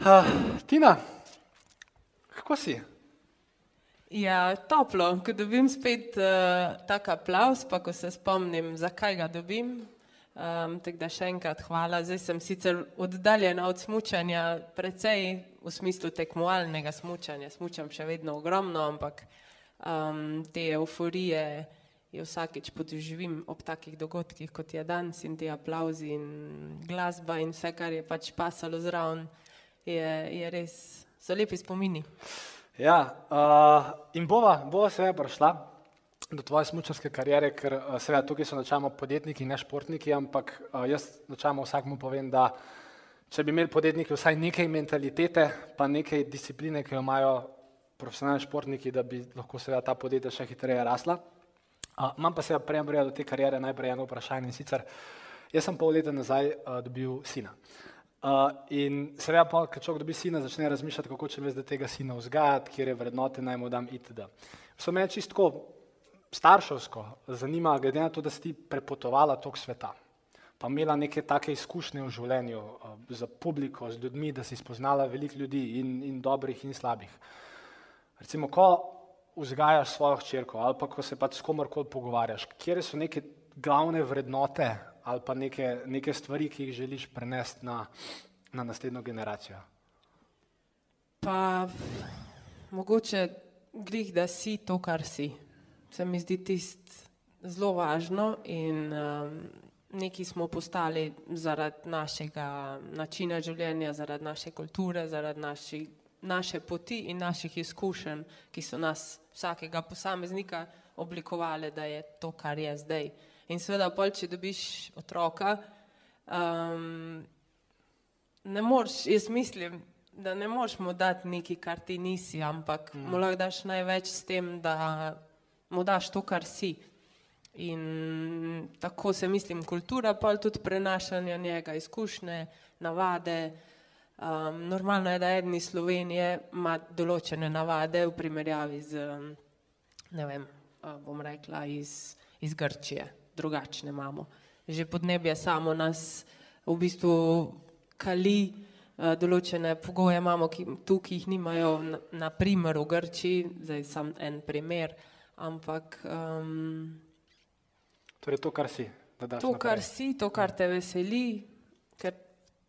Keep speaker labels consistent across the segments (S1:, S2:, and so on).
S1: Uh, Tina, kako si?
S2: Ja, toplo, ko dobim spet uh, tak aplaus, pa ko se spomnim, zakaj ga dobim. Um, tako da še enkrat hvala. Zdaj sem sicer oddaljena od smučanja, precej v smislu tekmovalnega smučanja. Smučam še vedno ogromno, ampak um, te euforije jo vsakeč podoživim ob takih dogodkih, kot je danes in ti aplauzi in glasba in vse, kar je pač pasalo zraven je, je res, so lepi spomini.
S1: Ja, uh, in bova, bova seveda prišla do tvoje smučarske karijere, ker uh, seveda tukaj so načeloma podjetniki, ne športniki, ampak uh, jaz načeloma vsakmu povem, da če bi imeli podjetniki vsaj nekaj mentalitete, pa nekaj discipline, ki jo imajo profesionalni športniki, da bi lahko seveda ta podjetja še hitreje rasla. Uh, imam pa seveda prej do te karijere najprej eno vprašanje in sicer, jaz sem pol leta nazaj uh, dobil sina. Uh, Uh, in seveda, pa, ko človek dobi sina, začne razmišljati, kako če me zdaj tega sina vzgajati, kje je vrednote, naj mu dam itd. So me čisto starševsko zanima, glede na to, da si prepotovala tok sveta, pa imela neke take izkušnje v življenju uh, za publiko, z ljudmi, da si spoznala veliko ljudi in, in dobrih in slabih. Recimo, ko vzgajaš svojo hčerko ali pa ko se pač s komorkoli pogovarjaš, kje so neke glavne vrednote ali pa neke, neke stvari, ki jih želiš prenesti na, na naslednjo generacijo?
S2: Pa mogoče glih, da si to, kar si. Se mi zdi tist zelo važno in um, neki smo postali zaradi našega načina življenja, zaradi naše kulture, zaradi naši, naše poti in naših izkušenj, ki so nas vsakega posameznika oblikovali, da je to, kar je zdaj. In seveda, pol, če dobiš otroka, um, ne moreš, jaz mislim, da ne moreš mu dati nekaj, kar ti nisi, ampak mm. mu lahko daš največ s tem, da mu daš to, kar si. In tako se mislim, kultura pa tudi prenašanja njega, izkušnje, navade. Um, normalno je, da eden iz Slovenije ima določene navade v primerjavi z, ne vem, bom rekla, iz, iz Grčije drugačne imamo. Že podnebje samo nas v bistvu kali, eh, določene pogoje imamo, ki tukaj jih nimajo, naprimer v Grčiji, zdaj sam en primer, ampak. Um,
S1: torej to, kar si.
S2: To, kar si, to, kar te veseli, ker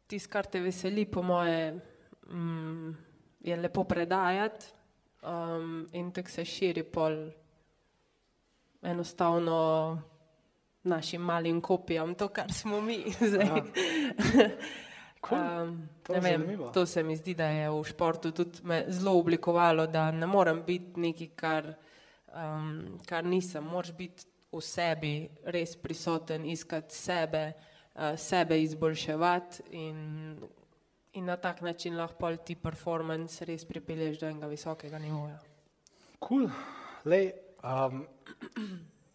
S2: tisto, kar te veseli, po moje, um, je lepo predajati um, in tako se širi pol enostavno našim malim kopijam, to, kar smo mi zdaj.
S1: Cool. Um, to,
S2: vem, to se mi zdi, da je v športu tudi zelo oblikovalo, da ne morem biti nekaj, kar, um, kar nisem. Moraš biti v sebi res prisoten, iskati sebe, uh, sebe izboljševati in, in na tak način lahko ti performance res pripelješ do enega visokega nivoja.
S1: Kul, cool. um,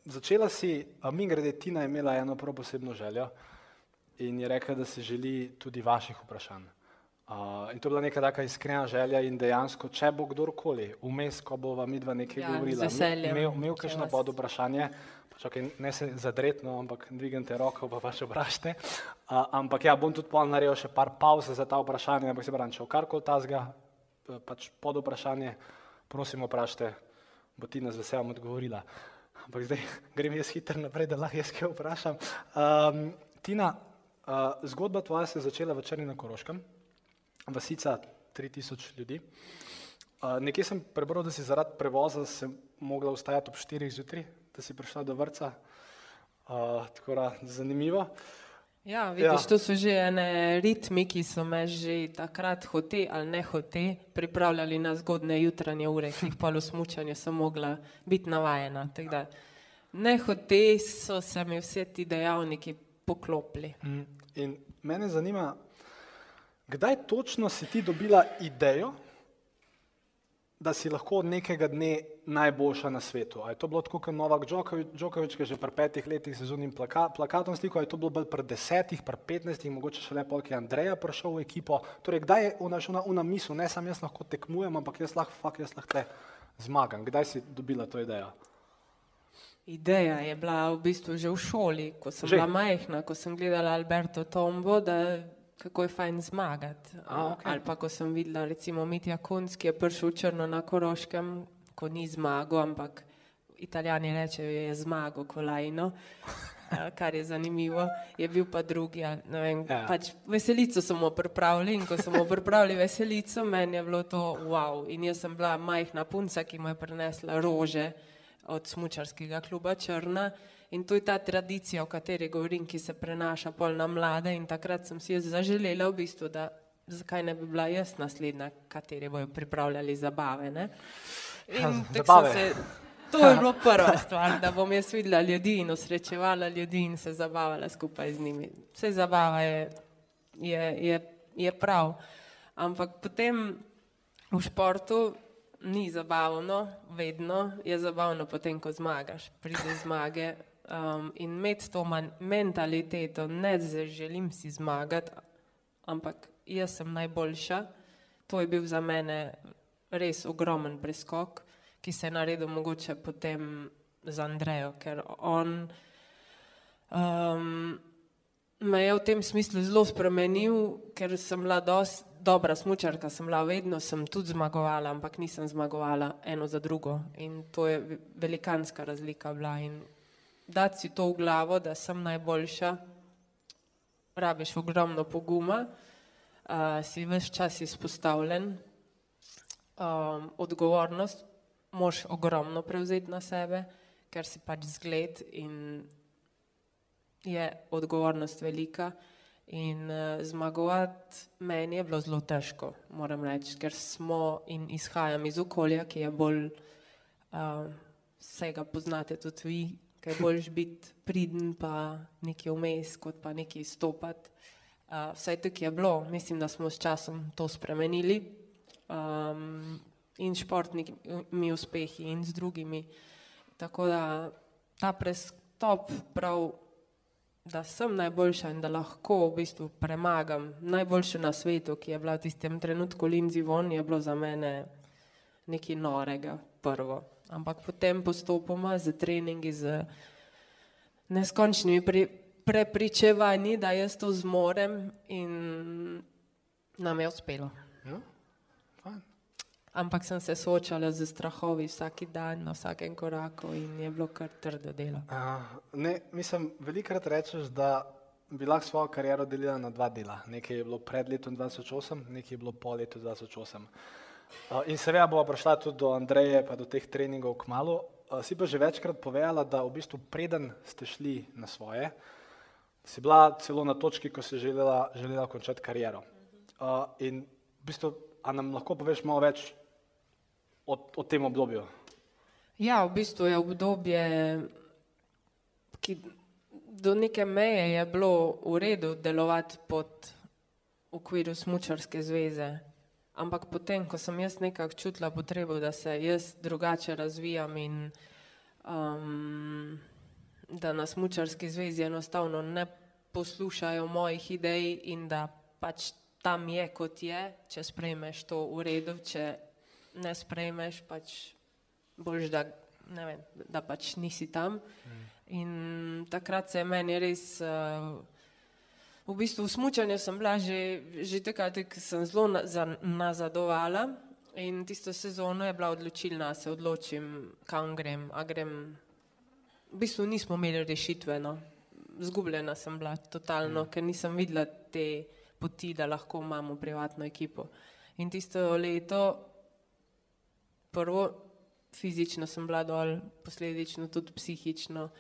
S1: začela si, a mi grede, Tina je imela eno prav posebno željo in je rekla, da se želi tudi vaših vprašanj. Uh, in to je bila neka taka iskrena želja in dejansko, če bo kdorkoli vmes, ko bo vam midva nekaj ja, govorila, imel, imel kakšno pod vprašanje, čakaj, ne se zadretno, ampak dvignite roko, pa pač obrašte. Uh, ampak ja, bom tudi pol naredil še par pauze za ta vprašanja, ampak se pravim, če v karkoli tazga, pač pod vprašanje, prosim vprašajte, bo Tina z veseljem odgovorila. Uh, ampak zdaj grem jaz hitro naprej, da lahko jaz kaj vprašam. Um, Tina, uh, zgodba tvoja se je začela v Črni na Koroškem, vasica 3000 ljudi. Uh, nekje sem prebral, da si zaradi prevoza se mogla ustajati ob 4 zjutraj, da si prišla do vrca. Uh, tako da zanimivo. Uh,
S2: Ja, vidiš, ja. to so že ene ritmi, ki so me že takrat hote ali ne hote pripravljali na zgodne jutranje ure, ki jih pa v smučanju sem mogla biti navajena. Da, ne hote so se mi vse ti dejavniki poklopili.
S1: Mm. In mene zanima, kdaj točno si ti dobila idejo, da si lahko od nekega dne najboljša na svetu? A je to bilo tako, kot Novak Djokovič, ki je že pri petih letih z unim plaka, plakatom sliko, ali je to bilo bolj pri desetih, pri petnajstih, mogoče še le polk je Andreja prišel v ekipo. Torej, kdaj je ona šla na misel, ne samo jaz lahko tekmujem, ampak jaz lahko, fakt, jaz lahko zmagam. Kdaj si dobila to idejo?
S2: Ideja je bila v bistvu že v šoli, ko sem že? bila majhna, ko sem gledala Alberto Tombo, da kako je fajn zmagati.
S1: A, okay.
S2: Ali pa ko sem videla recimo Mitja Kunc, ki je prišel črno na Koroškem, ko ni zmagal, ampak italijani rečejo, je zmagal kolajno. Kar je zanimivo, je bil pa drugi. Vem, ja. pač veselico smo pripravili in ko smo pripravili veselico, meni je bilo to wow. In jaz sem bila majhna punca, ki mu je prinesla rože od smučarskega kluba Črna. In to je ta tradicija, o kateri govorim, ki se prenaša pol na mlade. In takrat sem si jaz zaželela, v bistvu, da zakaj ne bi bila jaz naslednja, kateri bojo pripravljali zabave.
S1: zabave.
S2: To je bilo prva stvar, da bom jaz videla ljudi in osrečevala ljudi in se zabavala skupaj z njimi. Vse zabava je, je, je, je prav. Ampak potem v športu ni zabavno, vedno je zabavno, potem ko zmagaš, pride zmage. Um, in imeti to mentaliteto, ne da želim si zmagati, ampak jaz sem najboljša, to je bil za mene res ogromen preskok, ki se je naredil mogoče potem z Andrejo, ker on um, me je v tem smislu zelo spremenil, ker sem bila dosti dobra smučarka sem bila, vedno sem tudi zmagovala, ampak nisem zmagovala eno za drugo. In to je velikanska razlika bila. In dati si to v glavo, da sem najboljša, rabiš ogromno poguma, uh, si vse čas izpostavljen, um, odgovornost moš ogromno prevzeti na sebe, ker si pač zgled in je odgovornost velika. In uh, zmagovati meni je bilo zelo težko, moram reči, ker smo in izhajam iz okolja, ki je bolj, uh, vsega poznate tudi vi, je bolj biti pridn, pa nekaj vmes, kot pa nekaj stopati. Uh, vsaj tako je bilo, mislim, da smo s časom to spremenili um, in športnimi uspehi in z drugimi. Tako da ta prestop prav da sem najboljša in da lahko v bistvu premagam najboljšo na svetu, ki je bila v tistem trenutku Lindsay Von, je bilo za mene nekaj norega prvo. Ampak potem postopoma z treningi, z neskončnimi pri, prepričevanji, da jaz to zmorem in nam je uspelo.
S1: Ja
S2: ampak sem se soočala z strahovi vsak dan, na vsakem koraku in je bilo kar trdo delo.
S1: Uh, ne, mislim, velikrat rečeš, da bi lahko svojo kariero delila na dva dela. Nekaj je bilo pred letom 2008, nekaj je bilo po letu 2008. In seveda bo prišla tudi do Andreje, pa do teh treningov k malu. Si pa že večkrat povedala, da v bistvu preden ste šli na svoje, si bila celo na točki, ko si želela, želela končati kariero. In v bistvu, a nam lahko poveš malo več o, o tem obdobju?
S2: Ja, v bistvu je obdobje, ki do neke meje je bilo v redu delovati pod okviru Smučarske zveze. Ampak potem, ko sem jaz nekako čutila potrebo, da se jaz drugače razvijam in um, da na Smučarski zvezi enostavno ne poslušajo mojih idej in da pač tam je, kot je, če sprejmeš to v redu, če ne sprejmeš, pač boš, da, vem, da pač nisi tam. Mm. In takrat se je meni res, uh, v bistvu v smučanju sem bila že, že takrat, ker sem zelo nazadovala in tisto sezono je bila odločilna, se odločim, kam grem, a grem. V bistvu nismo imeli rešitve, no. zgubljena sem bila totalno, mm. ker nisem videla te poti, da lahko imamo privatno ekipo. In tisto leto prvo fizično sem bila dol, posledično tudi psihično.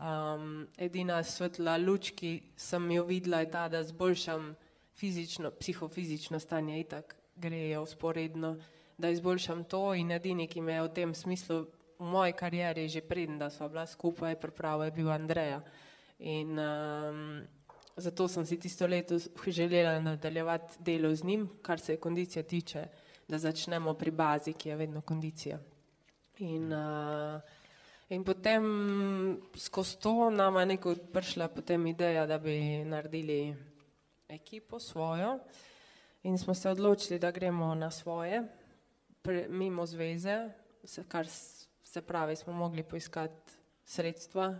S2: Um, edina svetla luč, ki sem jo videla, je ta, da zboljšam fizično, psihofizično stanje, itak grejo usporedno, da izboljšam to in edini, ki me je v tem smislu v moji karieri že preden, da sva bila skupaj, pripravo je bil Andreja. In um, zato sem si tisto leto želela nadaljevati delo z njim, kar se kondicije tiče, da začnemo pri bazi, ki je vedno kondicija. In, uh, in potem skozi to nam je neko prišla potem ideja, da bi naredili ekipo svojo in smo se odločili, da gremo na svoje, pre, mimo zveze, se, kar se pravi, smo mogli poiskati sredstva,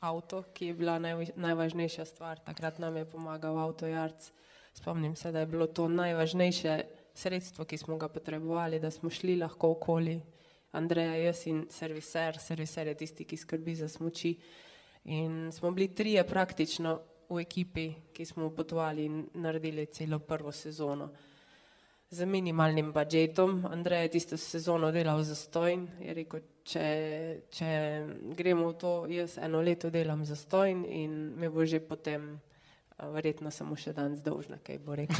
S2: avto, ki je bila naj, najvažnejša stvar. Takrat nam je pomagal avtojarc. Spomnim se, da je bilo to najvažnejše sredstvo, ki smo ga potrebovali, da smo šli lahko okoli. Andreja, jaz in serviser, serviser je tisti, ki skrbi za smoči. In smo bili trije praktično v ekipi, ki smo potovali in naredili celo prvo sezono. Z minimalnim budžetom, Andrej je tisto sezono delal za stojn, je rekel, če, če gremo v to, jaz eno leto delam za stojn in me bo že potem, verjetno samo še dan zdolžna, kaj bo rekel.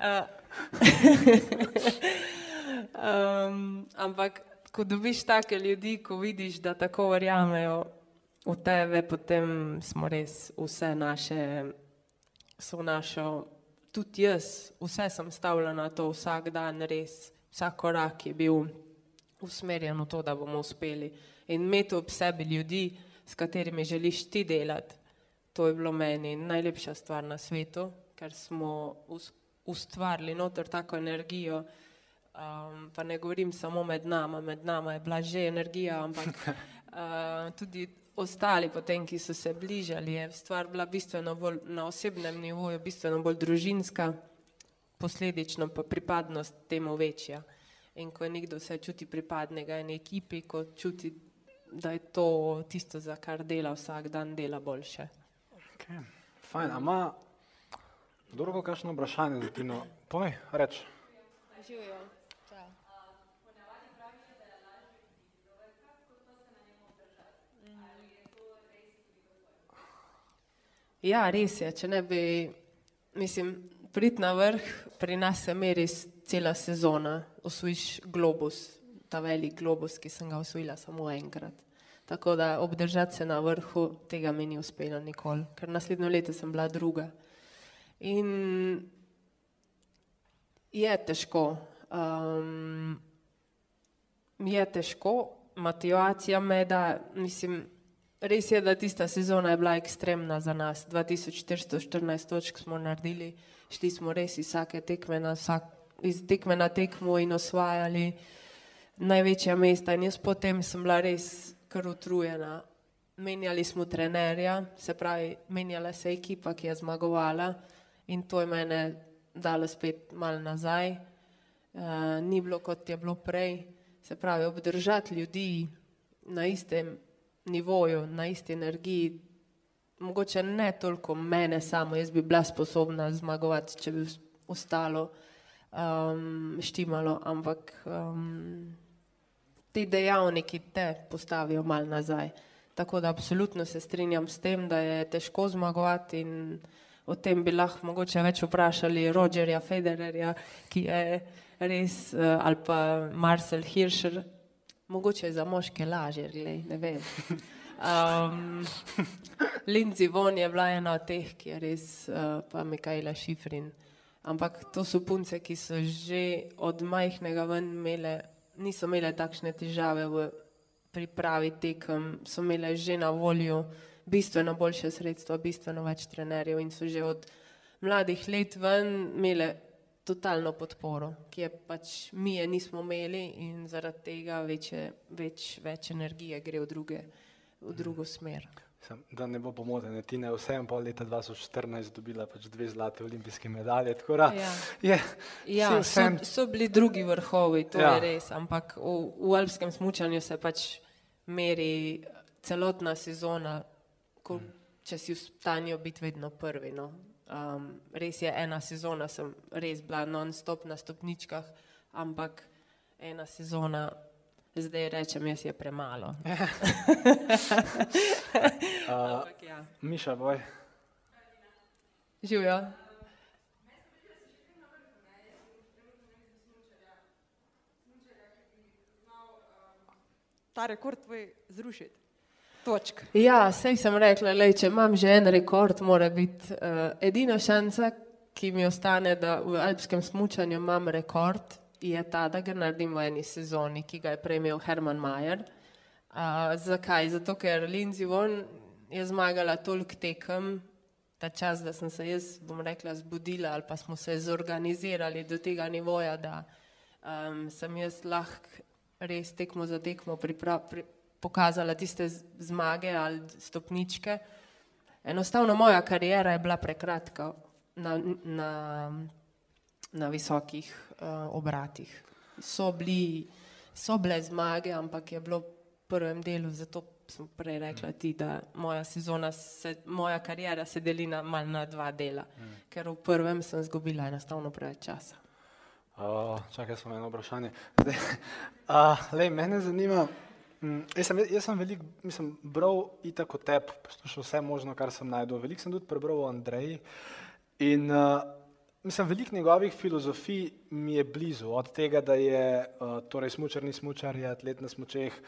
S2: Ja. um, ampak, ko dobiš take ljudi, ko vidiš, da tako verjamejo v tebe, potem smo res vse naše, so našo, tudi jaz, vse sem stavila na to, vsak dan res, vsak korak je bil usmerjen v to, da bomo uspeli. In imeti ob sebi ljudi, s katerimi želiš ti delati, to je bilo meni najlepša stvar na svetu, ker smo ustvarili noter tako energijo, um, pa ne govorim samo med nama, med nama je bila že energija, ampak uh, tudi ostali potem, ki so se bližali, je stvar bila bistveno bolj na osebnem nivoju, bistveno bolj družinska, posledično pa pripadnost temu večja. In ko nekdo se čuti pripadnega eni ekipi, ko čuti, da je to tisto, za kar dela vsak dan, dela boljše.
S1: Okay. Fajn, ama drugo kakšno vprašanje za Tino? Povej, reč.
S3: Živijo.
S2: Ja, res je. Če ne bi, mislim, prid na vrh, pri nas se meri cela sezona, osvojiš globus, ta velik globus, ki sem ga osvojila samo enkrat. Tako da obdržati se na vrhu, tega mi ni uspelo nikoli, ker naslednjo leto sem bila druga. In je težko. Um, je težko, motivacija me da, mislim, Res je, da tista sezona je bila ekstremna za nas. 2414 točk smo naredili, šli smo res iz vsake tekme na, vsak, iz tekme na tekmo in osvajali največja mesta. In jaz potem sem bila res kar utrujena. Menjali smo trenerja, se pravi, menjala se je ekipa, ki je zmagovala in to je mene dalo spet mal nazaj. Uh, ni bilo kot je bilo prej, se pravi, obdržati ljudi na istem nivoju, na isti energiji, mogoče ne toliko mene samo, jaz bi bila sposobna zmagovati, če bi ostalo um, štimalo, ampak um, ti dejavniki te postavijo mal nazaj. Tako da absolutno se strinjam s tem, da je težko zmagovati in o tem bi lahko mogoče več vprašali Rogerja Federerja, ki je res, uh, ali pa Marcel Hirscher, mogoče je za moške lažje, glej, ne vem. Um, Lindsay Von je bila ena od teh, ki je res, uh, pa Mikaela Šifrin. Ampak to so punce, ki so že od majhnega ven imele, niso imele takšne težave v pripravi tekem, so imele že na voljo bistveno boljše sredstva, bistveno več trenerjev in so že od mladih let ven imele totalno podporo, ki je pač mi je nismo imeli in zaradi tega večje, več, več energije gre v, druge, v drugo smer.
S1: Sem, da ne bo pomote, ne ti ne vsem pol leta 2014 dobila pač dve zlate olimpijske medalje. Da,
S2: ja, je, ja vsem... so, so bili drugi vrhovi, to ja. je res, ampak v, v alpskem smučanju se pač meri celotna sezona, ko, če si v stanju biti vedno prvi. No. Um, res je, ena sezona sem res bila non-stop na stopničkah, ampak ena sezona, zdaj rečem, jaz je premalo. uh,
S1: ampak, ja. Miša, boj.
S2: Živijo.
S3: Ta rekord tvoj zrušiti.
S2: Točk. Ja, sej sem rekla, lej, če imam že en rekord, mora biti uh, edina šansa, ki mi ostane, da v alpskem smučanju imam rekord, je ta, da ga naredim v eni sezoni, ki ga je prejmel Herman Majer. Uh, zakaj? Zato, ker Lindsay Von je zmagala toliko tekem, ta čas, da sem se jaz, bom rekla, zbudila ali pa smo se zorganizirali do tega nivoja, da um, sem jaz lahko res tekmo za tekmo pripravljala pokazala tiste zmage ali stopničke. Enostavno moja karijera je bila prekratka na, na, na visokih uh, obratih. So, bili, so bile zmage, ampak je bilo v prvem delu, zato sem prej rekla ti, da moja sezona, se, moja karijera se deli na, na dva dela, mm. ker v prvem sem izgubila enostavno preveč časa.
S1: Uh, čakaj, samo eno vprašanje. Zdaj, uh, lej, mene zanima, Mm, jaz sem, jaz sem veliko, mislim, bral itak o tebi, poslušal vse možno, kar sem najdel. Veliko sem tudi prebral o Andreji in uh, mislim, veliko njegovih filozofij mi je blizu. Od tega, da je uh, torej smučar, ni smučar, je atlet na smučeh,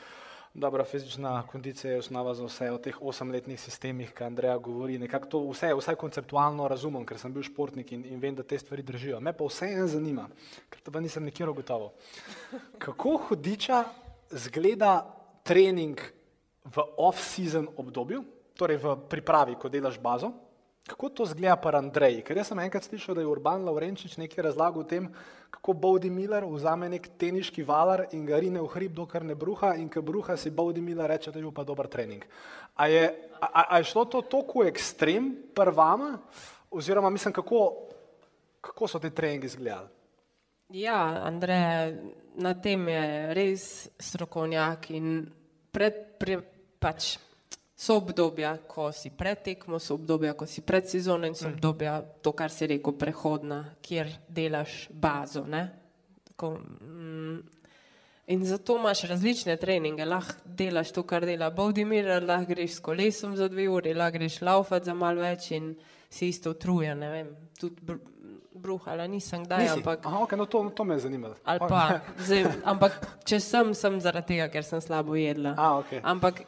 S1: dobra fizična kondicija je osnova za vse, o teh osemletnih sistemih, ki Andreja govori. Nekako to vse, vse konceptualno razumem, ker sem bil športnik in, in vem, da te stvari držijo. Me pa vse en zanima, ker pa nisem nikjer ugotovil. Kako hudiča zgleda trening v off-season obdobju, torej v pripravi, ko delaš bazo. Kako to zgleda pa Andrej? Ker jaz sem enkrat slišal, da je Urban Laurenčič nekaj razlagal o tem, kako Bowdy Miller vzame nek teniški valar in ga rine v hrib, dokler ne bruha in ko bruha si Bowdy Miller reče, da je bil pa dober trening. A je, a, a je šlo to toliko ekstrem prvama, oziroma mislim, kako, kako so te treningi izgledali?
S2: Ja, Andrej, na tem je res strokovnjak in pred, pre, pač so obdobja, ko si pred tekmo, so obdobja, ko si pred sezono in so mm. obdobja, to, kar si rekel, prehodna, kjer delaš bazo. Ko, mm, in zato imaš različne treninge, lahko delaš to, kar dela Bowdimir, lahko greš s kolesom za dve uri, lahko greš laufat za malo več in si isto utrujen, ne tudi bruhala nisem kdaj,
S1: Nisi.
S2: ampak...
S1: Aha, okay, no to, to me je zanimalo.
S2: Pa, zdaj, ampak če sem, sem zaradi tega, ker sem slabo jedla.
S1: A, okay.
S2: Ampak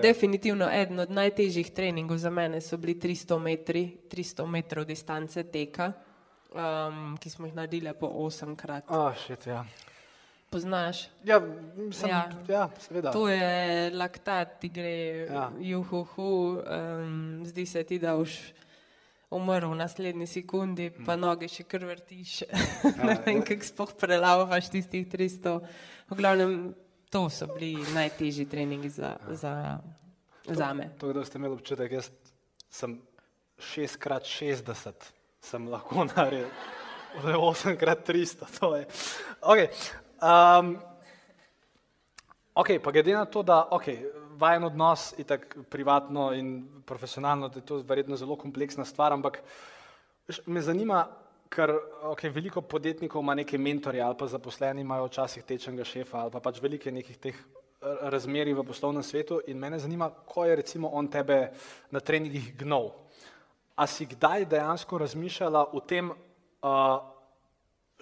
S2: definitivno eden od najtežjih treningov za mene so bili 300 metri, 300 metrov distance teka, um, ki smo jih naredili po 8 krat.
S1: Oh, shit, ja.
S2: Poznaš?
S1: Ja, sem, ja. ja, seveda.
S2: To je laktat, ti gre
S1: Ja.
S2: juhu, um, zdi se ti, da už umrl v naslednji sekundi, pa noge še kar vrtiš. ne vem, kako spoh prelavaš tistih 300. V glavnem, to so bili najtežji treningi za, za, za me.
S1: To, da ste imeli občutek, jaz sem 6x60, sem lahko naredil, zdaj 8x300. To je. Okay. Um, ok, pa glede na to, da okay, vajen odnos je tako privatno in profesionalno, da je to verjetno zelo kompleksna stvar, ampak me zanima, ker okay, veliko podjetnikov ima neke mentorje ali pa zaposleni imajo včasih tečnega šefa ali pa pač velike nekih teh eh, razmerij v poslovnem svetu in mene zanima, ko je recimo on tebe na treningih gnov. A si kdaj dejansko razmišljala o tem, uh,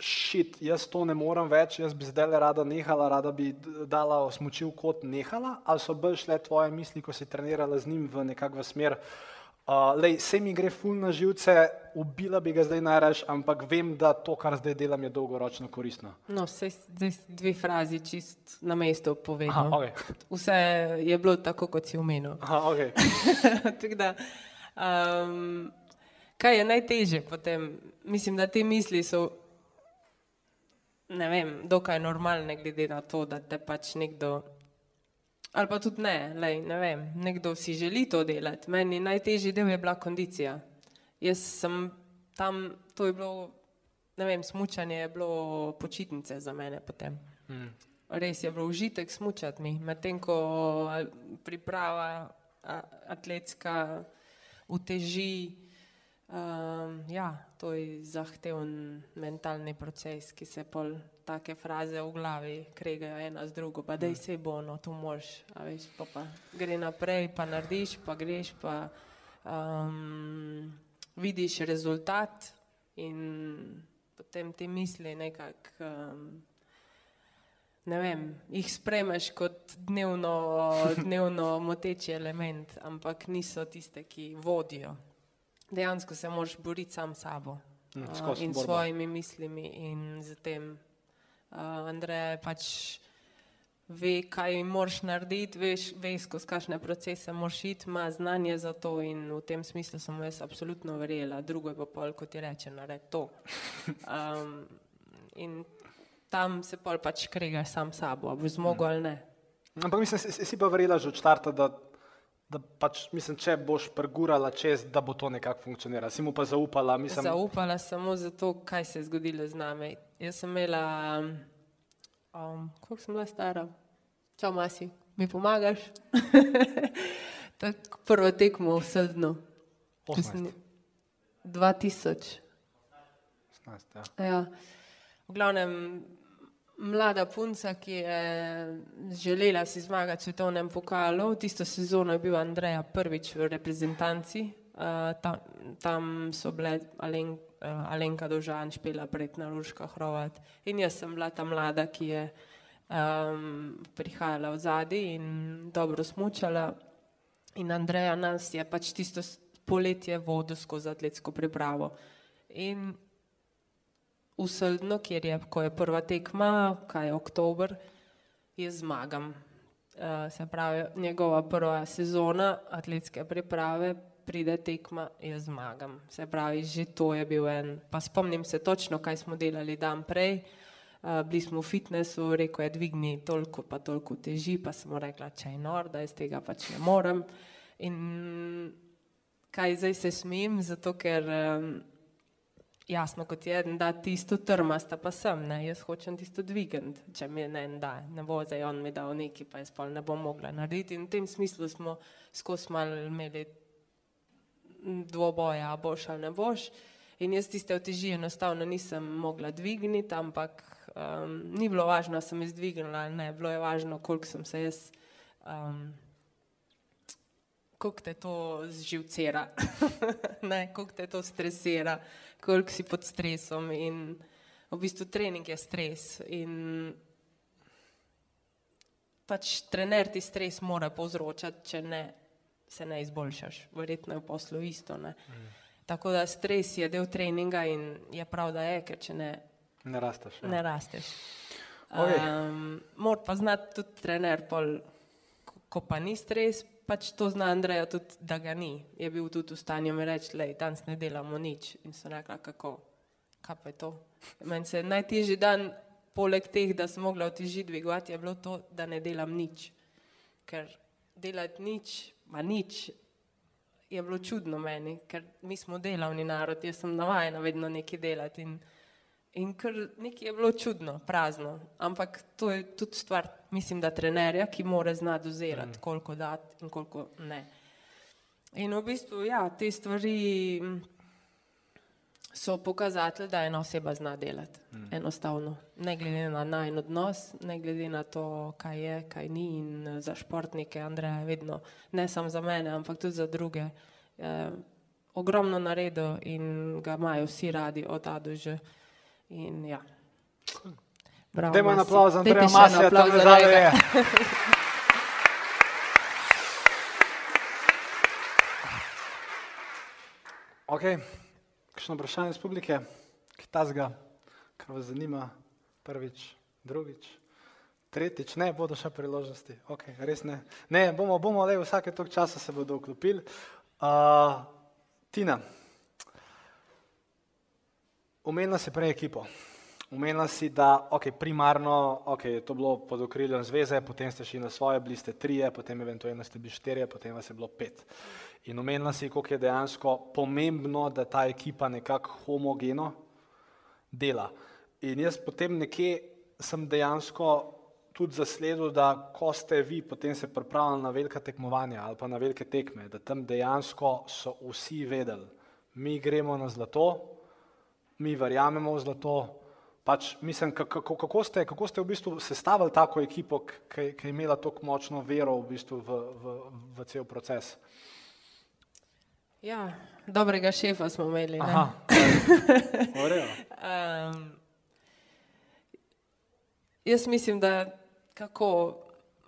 S1: šit, jaz to ne morem več, jaz bi zdaj rada nehala, rada bi dala smoči v kot nehala, ali so bolj šle tvoje misli, ko si trenirala z njim v nekakšno smer, uh, lej, se mi gre ful na živce, ubila bi ga zdaj najraž, ampak vem, da to, kar zdaj delam, je dolgoročno koristno.
S2: No, vse zdaj dve frazi čist na mesto
S1: Aha,
S2: povedal.
S1: okay.
S2: Vse je bilo tako, kot si omenil.
S1: Aha, okay.
S2: Da, um, kaj je najtežje potem? Mislim, da te misli so, ne vem, dokaj normalne, glede na to, da te pač nekdo, ali pa tudi ne, lej, ne vem, nekdo si želi to delati. Meni najtežji del je bila kondicija. Jaz sem tam, to je bilo, ne vem, smučanje je bilo počitnice za mene potem.
S1: Hmm.
S2: Res je bilo užitek smučati mi, medtem ko priprava atletska uteži. Um, ja, to je zahteven mentalni proces, ki se pol take fraze v glavi kregajo ena z drugo, pa dej se bo, no to moš, a veš, pa, pa gre naprej, pa narediš, pa greš, pa um, vidiš rezultat in potem ti misli nekako um, ne vem, jih spremeš kot dnevno, dnevno moteči element, ampak niso tiste, ki vodijo. Dejansko se moraš boriti sam s sabo
S1: Mm,
S2: uh, in
S1: borba.
S2: svojimi mislimi in z tem. Uh, Andrej pač ve, kaj moraš narediti, veš, ve, skozi kakšne procese moraš iti, ima znanje za to in v tem smislu sem jaz absolutno verjela. Drugo je pa pol, kot ti reče, naredi to. Um, in tam se pol pač kregaš sam s sabo, a boš zmogel ali ne.
S1: Ampak mislim, si, si pa verjela že od štarta, da, da pač, mislim, če boš pregurala čez, da bo to nekako funkcioniralo. Si mu pa zaupala, mislim,
S2: Zaupala samo zato, kaj se je zgodilo z nami. Jaz sem imela, um, koliko sem bila stara? Čau, Masi, mi pomagaš? Tako prvo tekmo v Sldnu.
S1: 18.
S2: 2000.
S1: 18, ja.
S2: Ja. V glavnem, mlada punca, ki je želela si zmagati v svetovnem pokalu, tisto sezono je bil Andreja prvič v reprezentanci. Uh, tam, tam so bile Alen, uh, Alenka Dožan, Špela Pretna, Ruška Hrovat in jaz sem bila ta mlada, ki je um, prihajala v zadnji in dobro smučala. In Andreja nas je pač tisto poletje vodil skozi atletsko pripravo. In v Sldno, kjer je, ko je prva tekma, kaj je oktober, je zmagam. Uh, se pravi, njegova prva sezona atletske priprave, pride tekma, jaz zmagam. Se pravi, že to je bil en. Pa spomnim se točno, kaj smo delali dan prej. Uh, bili smo v fitnessu, rekel je, dvigni toliko, pa toliko teži, pa sem rekla, če je nor, da jaz tega pač ne morem. In kaj zdaj se smim, zato ker um, jasno, kot je en da tisto trmasta, pa sem, ne, jaz hočem tisto dvigant, če mi ne en da, ne bo zdaj on mi dal neki, pa jaz pa ne bom mogla narediti. In v tem smislu smo skozi mal imeli dvoboja, boš ali ne boš. In jaz tiste oteži enostavno nisem mogla dvigniti, ampak um, ni bilo važno, ali sem jaz dvignila ali ne, bilo je važno, koliko sem se jaz, um, koliko te to zživcira, ne, koliko te to stresira, koliko si pod stresom. In v bistvu trening je stres. In pač trener ti stres mora povzročati, če ne se ne izboljšaš. Verjetno je v poslu isto. Ne? Tako da stres je del treninga in je prav, da je, ker če ne,
S1: Ne rasteš. Ja.
S2: ne rasteš.
S1: Okej.
S2: Um, Mora pa znati tudi trener, pol, ko pa ni stres, pač to zna Andreja tudi, da ga ni. Je bil tudi v stanju mi reči, da danes ne delamo nič. In sem rekla, kako, kaj pa je to. Meni se je najtežji dan, poleg teh, da sem mogla oteži dvigovati, je bilo to, da ne delam nič. Ker delati nič, ma nič, je bilo čudno meni, ker mi smo delavni narod, jaz sem navajena vedno nekaj delati. In ker nekaj je bilo čudno, prazno. Ampak to je tudi stvar, mislim, da trenerja, ki mora znati dozirati, mm. koliko dati in koliko ne. In v bistvu, ja, te stvari mm, so pokazatelj, da ena oseba zna delati. Mm. Enostavno. Ne glede na najn odnos, ne glede na to, kaj je, kaj ni. In eh, za športnike, Andreja, vedno, ne samo za mene, ampak tudi za druge, eh, ogromno naredil in ga imajo vsi radi od A do Ž. In ja. Bravo,
S1: Dajmo
S2: Masi.
S1: aplauz za Andreja Masija, tam
S2: za
S1: zadaj
S2: njega.
S1: je. Ok, kakšno vprašanje iz publike, ki tazga, kar vas zanima, prvič, drugič, tretjič, ne, bodo še priložnosti, ok, res ne. Ne, bomo, bomo le vsake tok časa se bodo vklopili. Uh, Tina, omenila si prej ekipo. Omenila si, da okay, primarno okay, je to bilo pod okriljem zveze, potem ste šli na svoje, bili ste trije, potem eventualno ste bili štirje, potem vas je bilo pet. In omenila si, koliko je dejansko pomembno, da ta ekipa nekako homogeno dela. In jaz potem nekje sem dejansko tudi zasledil, da ko ste vi potem se pripravljali na velika tekmovanja ali pa na velike tekme, da tam dejansko so vsi vedeli, mi gremo na zlato, mi verjamemo v zlato. Pač, mislim, kako, kako, ste, kako ste v bistvu sestavili tako ekipo, ki je imela tako močno vero v, bistvu v, v, v cel proces?
S2: Ja, dobrega šefa smo imeli. ne.
S1: Aha.
S2: Um, jaz mislim, da kako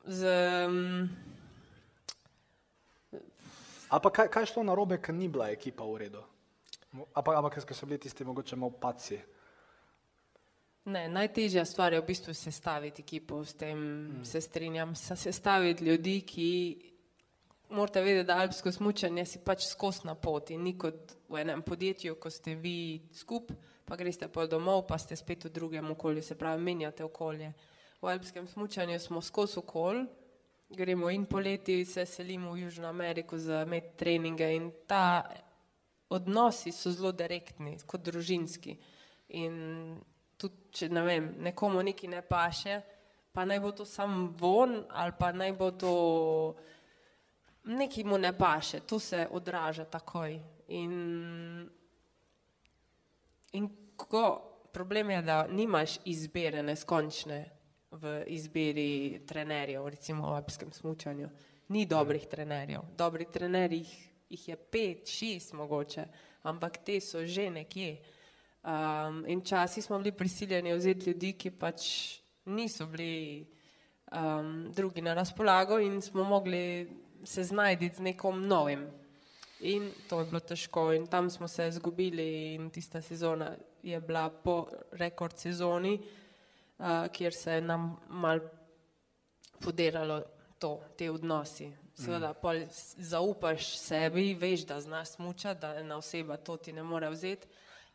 S2: z. Um,
S1: Ampak kaj, kaj je šlo na robe, ker ni bila ekipa v redu? Ampak ker so bili tisti mogoče malo paci.
S2: Ne, najtežja stvar je v bistvu sestaviti ekipo, s tem mm. se strinjam. Sestaviti ljudi, ki morate vedeti, da alpsko smučanje si pač skos na poti, ni kot v enem podjetju, ko ste vi skup, pa greste pa domov, pa ste spet v drugem okolju, se pravi, menjate okolje. V alpskem smučanju smo skos okolje gremo in poleti, se selimo v Južno Ameriko za med treninge in ta odnosi so zelo direktni, kot družinski. In tudi, če ne vem, nekomu nekaj ne paše, pa naj bo to sam von ali pa naj bo to nekaj mu ne paše, to se odraža takoj. In, in ko problem je, da nimaš izbire neskončne, v izbiri trenerjev, recimo v alpskem smučanju. Ni dobrih trenerjev. Dobrih trenerjev jih je pet, šest mogoče, ampak te so že nekje. Um, in časi smo bili prisiljeni vzeti ljudi, ki pač niso bili um, drugi na razpolago in smo mogli se znajti z nekom novim. In to je bilo težko in tam smo se izgubili in tista sezona je bila po rekord sezoni uh, kjer se je nam mal podiralo to, te odnosi. Seveda, mm. zaupaš sebi, veš, da znaš smučati, da ena oseba to ti ne more vzeti,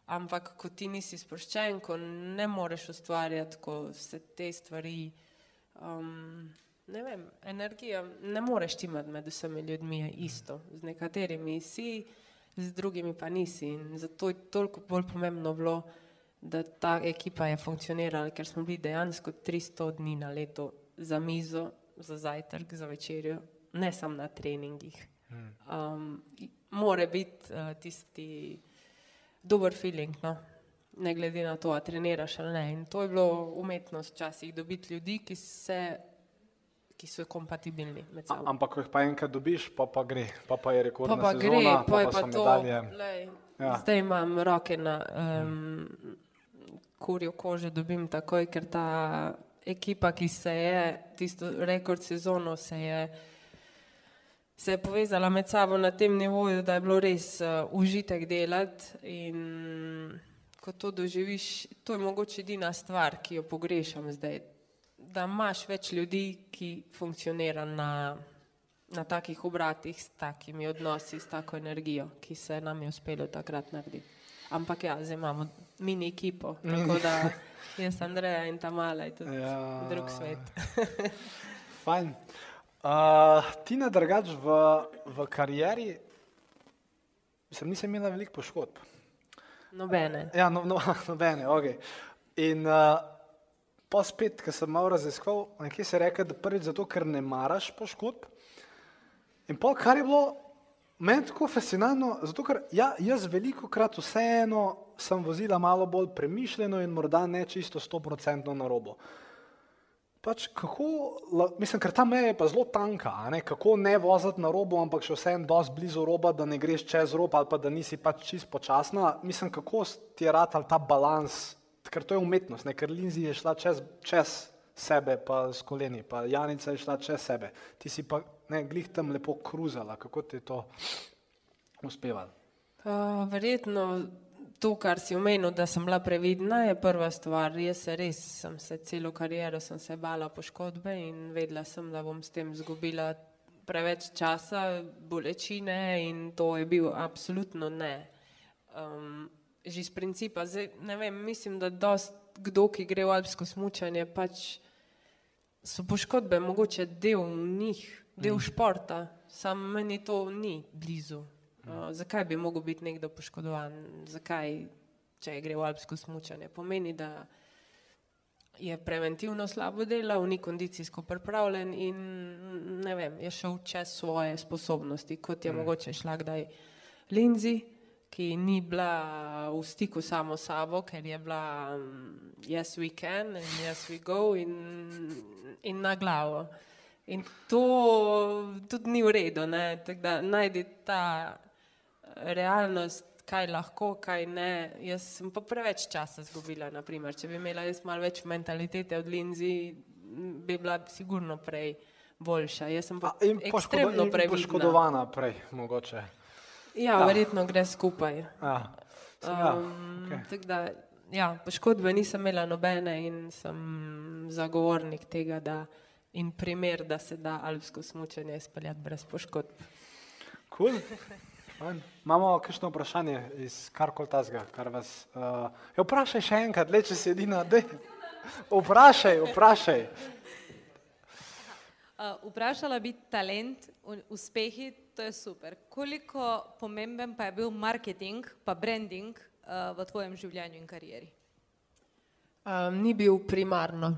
S2: ampak ko ti nisi sproščen, ko ne moreš ustvarjati, ko se te stvari, um, ne vem, energija, ne moreš imati med vsemi ljudmi isto. Z nekaterimi si, z drugimi pa nisi. In zato je toliko bolj pomembno bilo, da ta ekipa je funkcionirala, ker smo bili dejansko 300 dni na leto za mizo, za zajtrk, za večerjo, ne samo na treningih. Um, Mora biti uh, tisti dober feeling, no? ne glede na to, ali treniraš ali ne. In to je bilo umetnost včasih dobiti ljudi, ki, se, ki so kompatibilni med sabo.
S1: Ampak, ko jih pa enkrat dobiš, pa, pa gre, pa, pa je rekord.
S2: Pa, pa
S1: sezona,
S2: gre, pa,
S1: pa, pa
S2: pa to.
S1: medalje.
S2: Lej,
S1: Ja.
S2: Zdaj imam roke na um, kurjo kožo, dobim takoj, ker ta ekipa, ki se je, tisto rekord sezono se je, se je povezala med sabo na tem nivoju, da je bilo res uh, užitek delati in ko to doživiš, to je mogoče edina stvar, ki jo pogrešam zdaj, da imaš več ljudi, ki funkcionira na, na takih obratih, s takimi odnosi, s tako energijo, ki se nam je uspelo takrat narediti. Ampak ja, zdaj imamo mini ekipo, tako da jaz, Andreja in ta mala je tudi
S1: Ja.
S2: drug svet.
S1: Fajn. Uh, Tina drugač v, v karieri, sem nisem imela veliko poškodb.
S2: Nobene.
S1: Ja, no, no, nobene, ok. In uh, pa spet, ko sem malo raziskoval, nekje se reče, da prvič zato, ker ne maraš poškodb. In pol, kar je bilo meni tako fascinantno, zato ker ja, jaz veliko krat vseeno sem vozila malo bolj premišljeno in morda ne čisto stoprocentno na robo. Pač kako, mislim, ker ta meja je pa zelo tanka, ne? kako ne voziti na robo, ampak še vseeno dosti blizu roba, da ne greš čez rob ali pa da nisi pač čist počasna. Mislim, kako ti je ratal ta balans, ker to je umetnost, ne? ker Linzi je šla čez, čez sebe, pa s koleni, pa Janica je šla čez sebe. Ti si pa ne, glih tam lepo kruzala, kako ti je to uspevalo.
S2: Uh, verjetno to, kar si omenil, da sem bila previdna, je prva stvar. Jaz se res, sem se celo kariero sem se bala poškodbe in vedela sem, da bom s tem izgubila preveč časa, bolečine in to je bil absolutno ne. Um, že iz principa, zdaj, ne vem, mislim, da dost kdo, ki gre v alpsko smučanje, pač so poškodbe mogoče del njih, del športa, sam meni to ni blizu. Uh, zakaj bi mogel biti nekdo poškodovan? Zakaj, če gre v alpsko smučanje? Pomeni, da je preventivno slabo delal, ni kondicijsko pripravljen in ne vem, je šel čez svoje sposobnosti, kot je mm. mogoče šla kdaj Linzi, ki ni bila v stiku samo s sabo, ker je bila um, yes we can in yes we go in, in na glavo. In to tudi ni v redu, ne? tako da najdi ta realnost, kaj lahko, kaj ne. Jaz sem pa preveč časa izgubila. Naprimer. Če bi imela jaz malo več mentalitete od Linzi, bi bila sigurno prej boljša. Jaz sem pa
S1: A, in
S2: ekstremno
S1: in
S2: previdna.
S1: poškodovana prej, mogoče.
S2: Ja,
S1: Ah.
S2: verjetno gre skupaj.
S1: Ja. Ja,
S2: Um,
S1: okej.
S2: tako da, ja, poškodbe nisem imela nobene in sem zagovornik tega, da in primer, da se da alpsko smučanje izpeljati brez poškodb.
S1: Cool. Fajn. Imamo kakšno vprašanje iz karkoli tazga, kar vas. Uh, ja, vprašaj še enkrat, le če si edina, da vprašaj, vprašaj.
S3: Uh, vprašala bi talent, uspehi, to je super. Koliko pomemben pa je bil marketing, pa branding uh, v tvojem življenju in karieri?
S2: Um, ni bil primarno,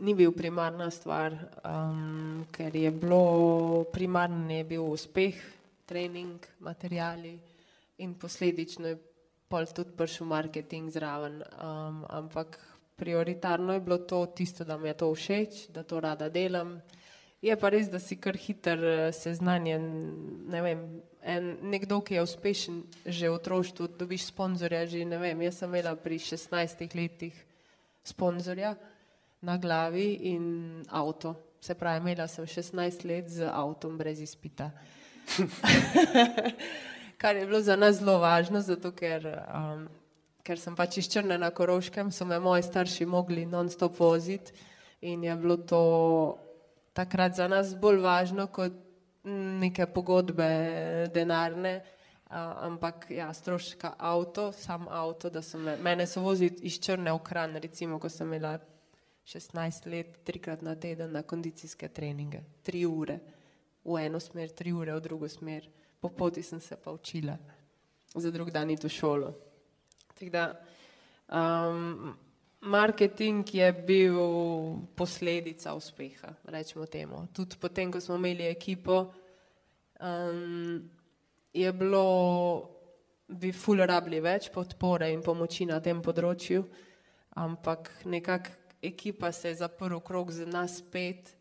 S2: ni bil primarna stvar, um, ker je bilo primarno je bil uspeh, trening, materijali in posledično je pol tudi prišel marketing zraven. Um, ampak prioritarno je bilo to tisto, da mi je to všeč, da to rada delam. Je pa res, da si kar hiter eh, seznanjen, ne vem, en, nekdo, ki je uspešen že v otroštvu, dobiš sponzorja že, vem, jaz sem imela pri 16 letih sponzorja na glavi in avto. Se pravi, imela sem 16 let z avtom brez izpita. Kar je bilo za nas zelo važno, zato ker, um, ker sem pač iz Črne na Koroškem, so me moji starši mogli non-stop voziti in je bilo to takrat za nas bolj važno kot neke pogodbe denarne, a, ampak ja, stroška avto, sam avto, da so me, mene so vozili iz Črne v Kran, recimo, ko sem imela 16 let, trikrat na teden na kondicijske treninge, tri ure v eno smer, tri ure v drugo smer, po poti sem se pa učila, za drug dan iti v šolo. Tako da, um, marketing je bil posledica uspeha, rečemo temu. Tudi potem, ko smo imeli ekipo, um, je bilo, bi ful rabili več podpore in pomoči na tem področju, ampak nekako ekipa se je zaprl krog z nas pet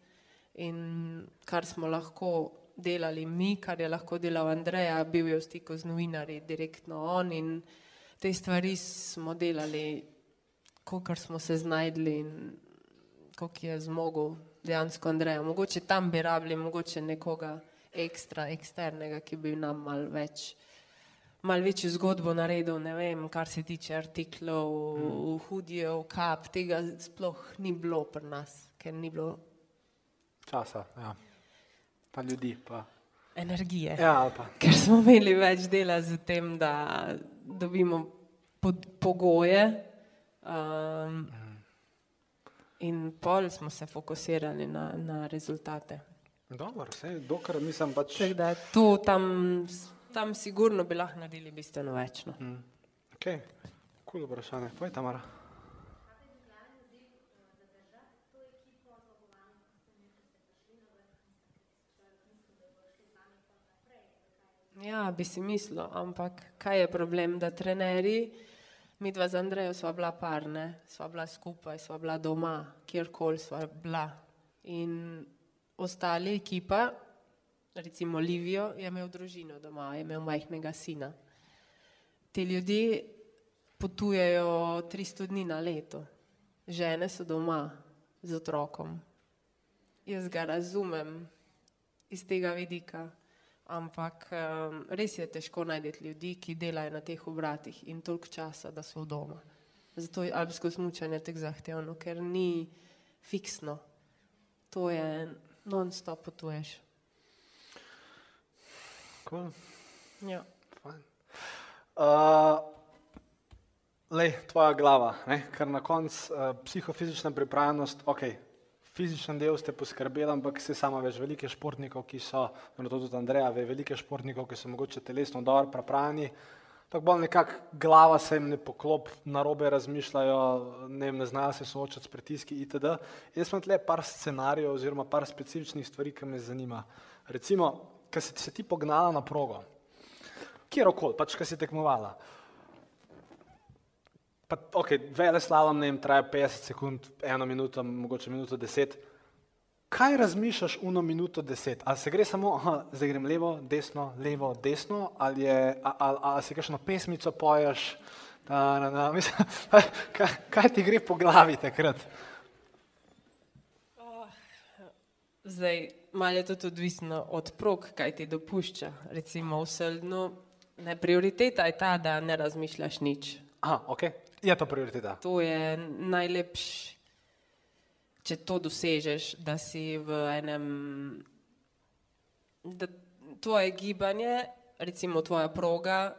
S2: in kar smo lahko delali mi, kar je lahko delal Andreja, bil je v stiku z novinarji, direktno on in te stvari smo delali, kolikor smo se znajdli in koliko je zmogel dejansko Andreja. Mogoče tam bi rabili, mogoče nekoga ekstra, eksternega, ki bi nam mal več, mal večjo zgodbo naredil, ne vem, kar se tiče artiklov, hudijev, kap, tega sploh ni bilo pri nas, ker ni bilo
S1: Časa, ja. pa ljudi. Pa.
S2: energije.
S1: Ja, pa.
S2: ker smo imeli več dela z tem, da dobimo pod, pogoje. Um, in pol smo se fokusirali na, na rezultate.
S1: Dobro, vse, dokler mislim pač.
S2: Tako da tu, tam, tam sigurno bi lahko naredili bistveno več. No.
S1: Ok, kul vprašanje. Poj, Tamara.
S2: Ja, bi si mislil, ampak kaj je problem, da trenerji, mi dva z Andrejo sva bila parne, sva bila skupaj, sva bila doma, kjerkoli sva bila. In ostali ekipa, recimo Livijo, je imel družino doma, je imel majhnega sina. Ti ljudje potujejo 300 dni na leto, žene so doma z otrokom. Jaz ga razumem iz tega vidika. Ampak um, res je težko najti ljudi, ki delajo na teh obratih in toliko časa, da so doma. Zato je alpsko smučanje tako zahtevno, ker ni fiksno. To je non-stop potuješ.
S1: Cool.
S2: Ja.
S1: Uh, lej, tvoja glava, ne? ker na koncu uh, psihofizična pripravljenost, ok, fizičen del ste poskrbeli, ampak se sama veš, velike športnikov, ki so, no to tudi Andreja, ve, velike športnikov, ki so mogoče telesno dobro pripravljeni, tako bolj nekako glava se jim ne poklop, narobe razmišljajo, ne, vem, ne znajo se soočati s pritiski itd. Jaz imam tle par scenarijev oziroma par specifičnih stvari, ki me zanima. Recimo, ko si se ti pognala na progo, kjerkoli, pač kaj si tekmovala. Pa, ok, vele slalom, ne vem, traja 50 sekund, eno minuto, mogoče minuto 10. kaj razmišljaš uno minuto deset? Ali se gre samo, aha, zdaj grem levo, desno, levo, desno, ali, je, ali, ali, ali si kakšno pesmico poješ, da, da, da, mislim, kaj, kaj ti gre po glavi takrat?
S2: Zdaj, malo je tudi odvisno od prog, kaj ti dopušča. Recimo v Sldnu, ne prioriteta je ta, da ne razmišljaš nič.
S1: Aha, ok, je to prioriteta.
S2: To je najlepši, če to dosežeš, da si v enem, da tvoje gibanje, recimo tvoja proga,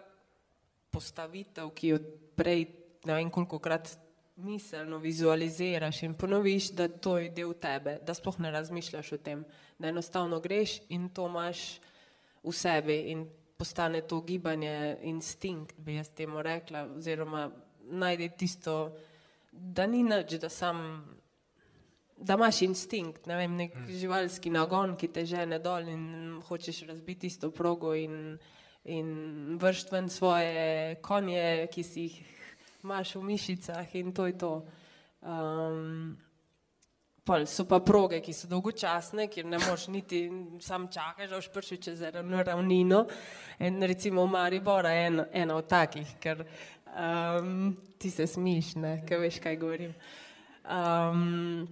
S2: postavitev, ki jo prej ne vem koliko krat miselno vizualiziraš in ponoviš, da to je del tebe, da sploh ne razmišljaš o tem, da enostavno greš in to imaš v sebi in postane to gibanje instinkt, bi jaz temu rekla, oziroma najdi tisto, da ni nič, da sam, da imaš instinkt, ne vem, nek živalski nagon, ki te žene dol in hočeš razbiti isto progo in, in vršt ven svoje konje, ki si jih imaš v mišicah in to je to. Um, Pol so pa proge, ki so dolgočasne, kjer ne moš niti sam čakati, da boš prišel čez eno ravnino. In recimo v Mariboru je ena, ena od takih, ker um, ti se smiš, ne, ker veš, kaj govorim. Um,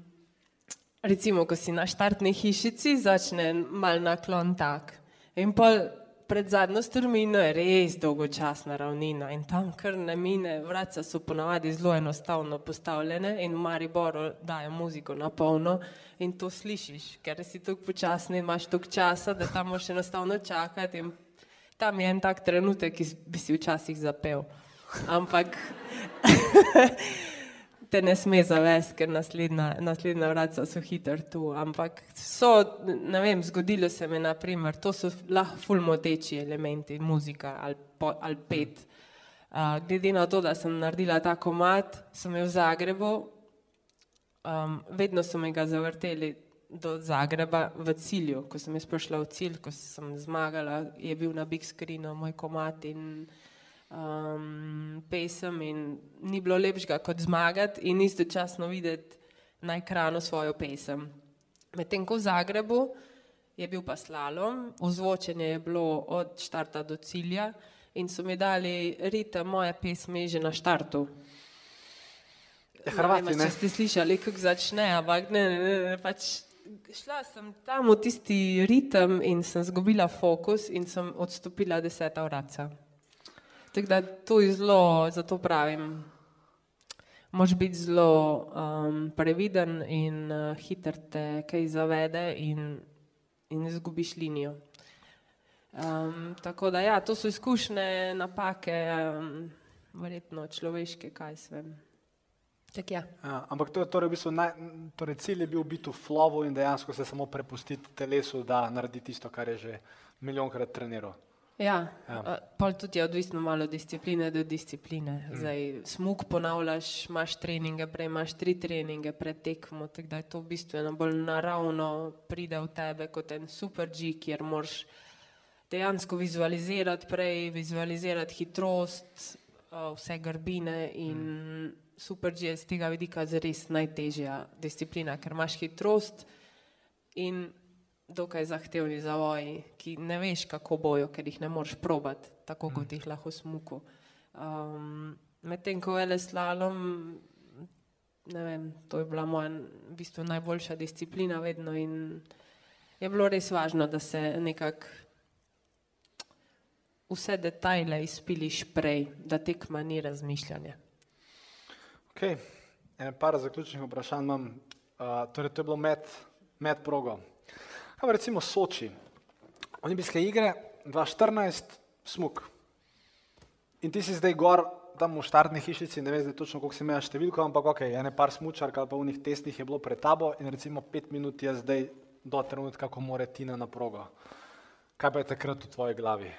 S2: recimo, ko si na štartni hišici, začne mal naklon tak. In pol pred zadnjo strmino je res dolgočasna ravnina in tam kar ne mine, vraca so ponavadi zelo enostavno postavljene in v Mariboru dajo muziko na polno in to slišiš, ker si tako počasni, imaš toliko časa, da tam moraš enostavno čakati in tam je en tak trenutek, ki bi si včasih zapel. Ampak te ne sme zavesti, ker naslednja, naslednja vraca so hitro tu. Ampak so, ne vem, zgodilo se mi, naprimer, to so lahko fulmoteči elementi, muzika ali, po, ali pet. Uh, glede na to, da sem naredila ta komat, sem jo v Zagrebu, um, vedno so me ga zavrteli do Zagreba v cilju. Ko sem jaz prišla v cilj, ko sem zmagala, je bil na big screenu moj komat in um, pesem in ni bilo lepšega kot zmagati in istočasno videti na ekranu svojo pesem. Medtem ko v Zagrebu je bil pa slalom, ozvočenje je bilo od štarta do cilja in so mi dali ritem moje pesmi že na štartu.
S1: Hrvati,
S2: ne, vem,
S1: ne?
S2: če ste slišali, kako začne, ampak ne, ne, ne, ne, pač šla sem tam v tisti ritem in sem zgubila fokus in sem odstopila deseta vratca. Tako da to je zelo, zato pravim, moš biti zelo um, previden in uh, hiter te kaj zavede in, in izgubiš linijo. Um, tako da ja, to so izkušnje, napake, um, verjetno človeške, kaj se vem. Tak ja.
S1: Ja, ampak to je torej, v bistvu naj, torej cilj je bil biti v flovu in dejansko se samo prepustiti telesu, da naredi tisto, kar je že milijonkrat treniral.
S2: Ja,
S1: Ja.
S2: ja. pol tudi je odvisno malo discipline do discipline. Zdaj, smuk ponavljaš, imaš treninge, prej imaš tri treninge pred tekmo, tako da je to bistveno bolj naravno pride v tebe kot en super G, kjer moraš dejansko vizualizirati prej, vizualizirati hitrost, uh, vse grbine in super G je z tega vidika zares najtežja disciplina, ker imaš hitrost in dokaj zahtevni zavoji, ki ne veš, kako bojo, ker jih ne moreš probati, tako kot jih lahko smuku. Um, Medtem ko je le slalom, ne vem, to je bila moja v bistvu najboljša disciplina vedno in je bilo res važno, da se nekako vse detajle izpiliš prej, da tekma ni razmišljanje.
S1: Ok, en par zaključnih vprašanj imam. Uh, torej, to je bilo med, med progo. Kaj pa recimo Soči, olimpijske igre 2014, smuk. In ti si zdaj gor tam v štartni hišici, ne veš točno, koliko si imel številko, ampak ok, ene par smučark ali pa v njih testnih je bilo pred tabo in recimo pet minut je zdaj do trenutka, ko more Tina na progo. Kaj pa je takrat v tvoji glavi?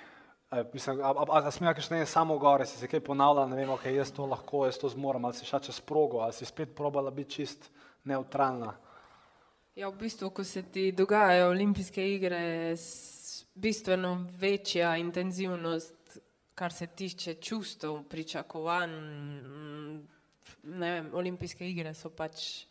S1: A, mislim, a, a, a smela kakšne samo gore, si se kaj ponavljala, ne vem, ok, jaz to lahko, jaz to zmorem, ali si šla čez progo, ali si spet probala biti čist neutralna.
S2: Ja, v bistvu, ko se ti dogajajo olimpijske igre, je bistveno večja intenzivnost, kar se tiče čustev, pričakovanj. mm, Ne vem, olimpijske igre so pač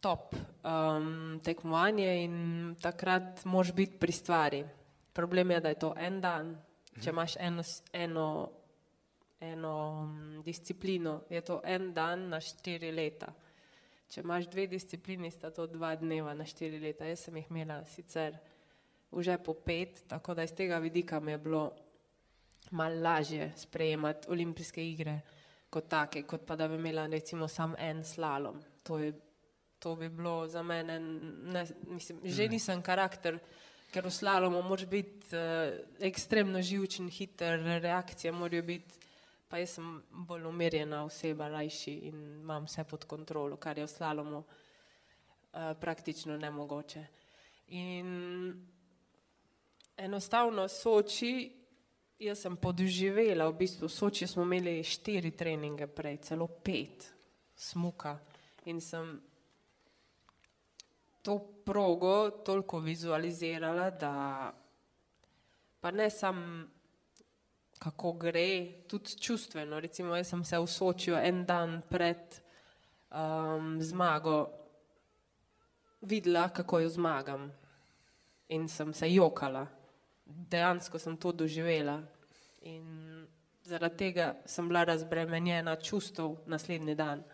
S2: top um, tekmovanje in takrat moraš biti pri stvari. Problem je, da je to en dan. Če imaš eno, eno, eno mm, disciplino, je to en dan na štiri leta. Če imaš dve disciplini, sta to dva dneva na štiri leta. Jaz sem jih imela sicer že po pet, tako da iz tega vidika mi je bilo malo lažje sprejemati olimpijske igre kot take, kot pa da bi imela recimo sam en slalom. To, je, to bi bilo za mene, ne, mislim, že nisem karakter, ker v slalomu moraš biti uh, ekstremno živčen, hiter, reakcije morajo biti, pa jaz sem bolj umirjena oseba, rajši in imam vse pod kontrolo, kar je v slalomu uh, praktično nemogoče. In enostavno Soči, jaz sem podživela, v bistvu v Soči smo imeli štiri treninge prej, celo pet, smuka in sem to progo toliko vizualizirala, da pa ne sam kako gre, tudi čustveno. Recimo, jaz sem se v Sočiju en dan pred um, zmago videla, kako jo zmagam in sem se jokala. Dejansko sem to doživela in zaradi tega sem bila razbremenjena čustev naslednji dan.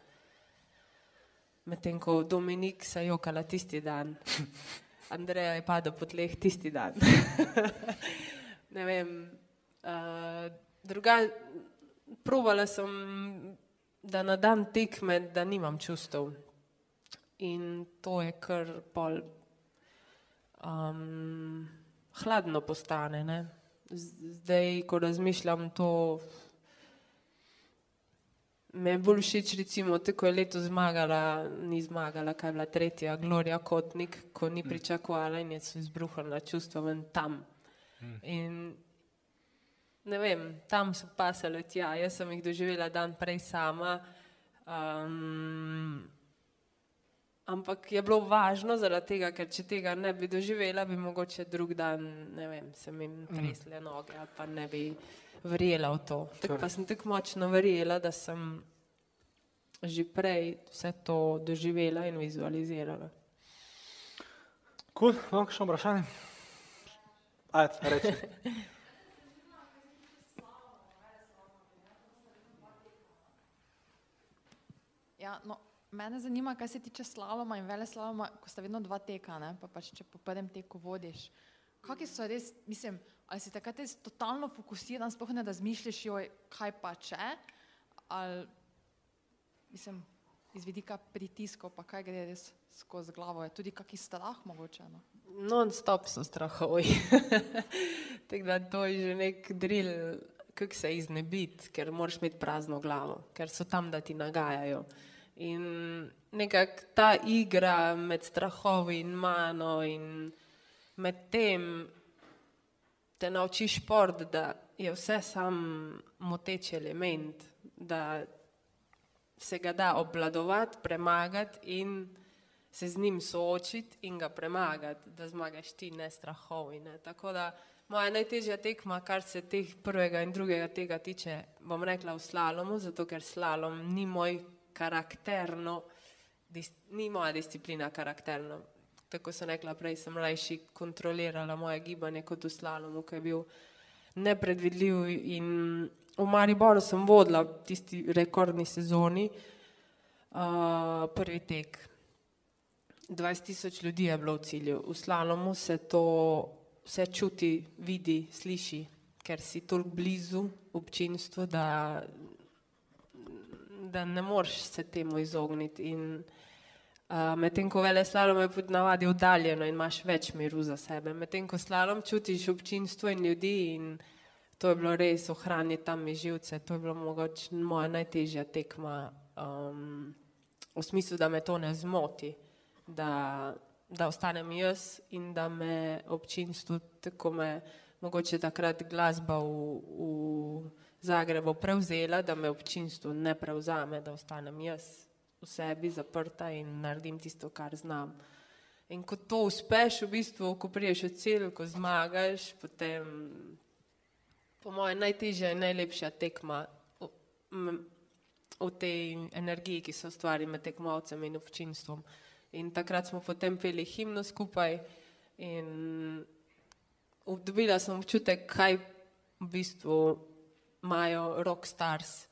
S2: Medtem ko Dominik se je jokala tisti dan, Andreja je padel po tleh tisti dan. ne vem, uh, druga, provala sem, da na dan tekme, da nimam čustev. In to je kar pol um, hladno postane. Ne? Zdaj, ko razmišljam to, me je bolj všeč, recimo, te, ko je leto zmagala, ni zmagala, kaj je bila tretja, Gloria Kotnik, ko ni pričakovala in je se izbruhnila čustva ven tam. In ne vem, tam so pasale tja, jaz sem jih doživela dan prej sama. Um, Ampak je bilo važno zaradi tega, ker če tega ne bi doživela, bi mogoče drug dan, ne vem, se mi tresle noge ali pa ne bi verjela v to. Tako pa sem tako močno verjela, da sem že prej vse to doživela in vizualizirala.
S1: Kul, cool, imam še vprašanje? Ajde, reči.
S4: Ja, no, mene zanima, kaj se tiče slaloma in vele slaloma, ko sta vedno dva teka, ne? pa pač če po prvem teku vodiš. Kakšni so res, mislim, ali si takrat res totalno fokusiran, sploh ne razmišljaš, joj, kaj pa če, ali mislim, iz vidika pritiskov, pa kaj gre res skozi glavo, je tudi kakšen strah mogoče. No?
S2: Non-stop so strahovi. Tako da to je že nek drill, kako se iznebiti, ker moraš imeti prazno glavo, ker so tam, da ti nagajajo. In nekako ta igra med strahovi in mano in med tem te nauči šport, da je vse sam moteč element, da se ga da obvladovati, premagati in se z njim soočiti in ga premagati, da zmagaš ti, ne strahovi. Ne. Tako da moja najtežja tekma, kar se teh prvega in drugega tega tiče, bom rekla v slalomu, zato ker slalom ni moj karakterno, dis, ni moja disciplina karakterno. Tako sem rekla prej, sem rajši kontrolirala moje gibanje kot v slalomu, ki je bil nepredvidljiv in v Mariboru sem vodila tisti rekordni sezoni uh, prvi tek. 20 tisoč ljudi je bilo v cilju. V slalomu se to vse čuti, vidi, sliši, ker si toliko blizu občinstvu, da, da ne moreš se temu izogniti. In uh, medtem ko vele slalom je pod navadi oddaljeno in imaš več miru za sebe, medtem ko slalom čutiš občinstvo in ljudi in to je bilo res ohraniti tam mi živce, to je bilo mogoče moja najtežja tekma um, v smislu, da me to ne zmoti da, da ostanem jaz in da me občinstvo, tako me mogoče takrat glasba v, v Zagrebu prevzela, da me občinstvo ne prevzame, da ostanem jaz v sebi zaprta in naredim tisto, kar znam. In ko to uspeš, v bistvu, ko priješ v cel, ko zmagaš, potem po mojem najtežja in najlepša tekma v, v tej energiji, ki se ustvari med tekmovcem in občinstvom In takrat smo potem peli himno skupaj in dobila sem občutek, kaj v bistvu imajo rock stars,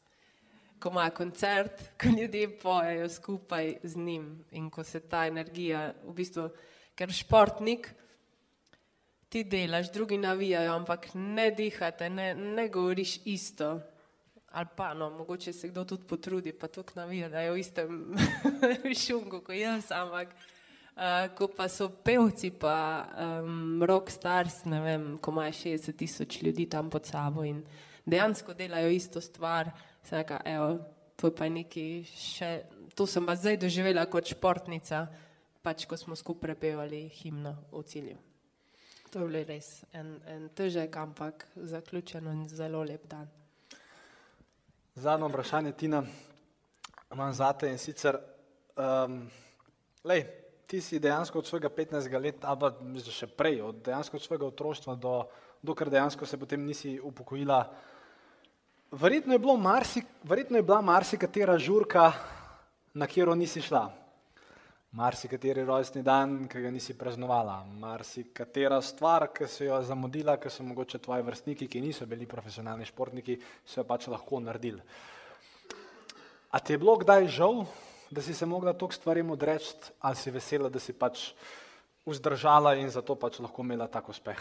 S2: ko imajo koncert, ko ljudje pojejo skupaj z njim in ko se ta energija, v bistvu, ker športnik, ti delaš, drugi navijajo, ampak ne dihate, ne, ne govoriš isto. Ali pa, no, mogoče se kdo tudi potrudi, pa tudi navija, da je v istem šungu kot jaz, ampak uh, ko pa so pevci, pa um, rock stars, ne vem, ko imajo 60 tisoč ljudi tam pod sabo in dejansko delajo isto stvar, se reka, evo, to je pa neki še, to sem pa zdaj doživela kot športnica, pač ko smo skupaj prepevali himno v cilju. To je bilo res en, en težek, ampak zaključeno in zelo lep dan.
S1: Zadnje vprašanje, Tina, imam zate in sicer, um, lej, ti si dejansko od svojega 15. leta, pa mislim, še prej, od dejansko od svojega otroštva do, dokler dejansko se potem nisi upokojila. Verjetno je, marsi, verjetno je bila marsikatera žurka, na katero nisi šla. Marsikateri rojstni dan, ki ga nisi praznovala, marsikatera stvar, ki si jo zamudila, ki so mogoče tvoji vrstniki, ki niso bili profesionalni športniki, so jo pač lahko naredili. A ti je bilo kdaj žal, da si se mogla toliko stvarem odreči, ali si vesela, da si pač vzdržala in zato pač lahko imela tak uspeh?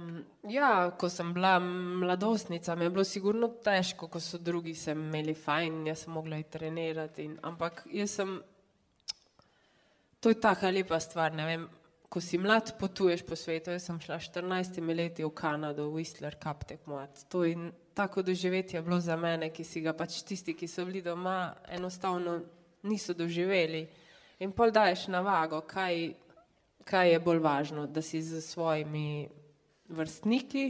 S2: Um, ja, ko sem bila mladostnica, mi je bilo sigurno težko, ko so drugi se imeli fajn, jaz sem mogla iti trenirati. In, ampak jaz sem, to je taka lepa stvar, ne vem, ko si mlad, potuješ po svetu. Jaz sem šla 14 leti v Kanado, v Whistler Cup tekmovati. To je tako doživetje bilo za mene, ki si ga pač tisti, ki so bili doma, enostavno niso doživeli. In pol daješ na vago, kaj, kaj je bolj važno, da si z svojimi vrstniki.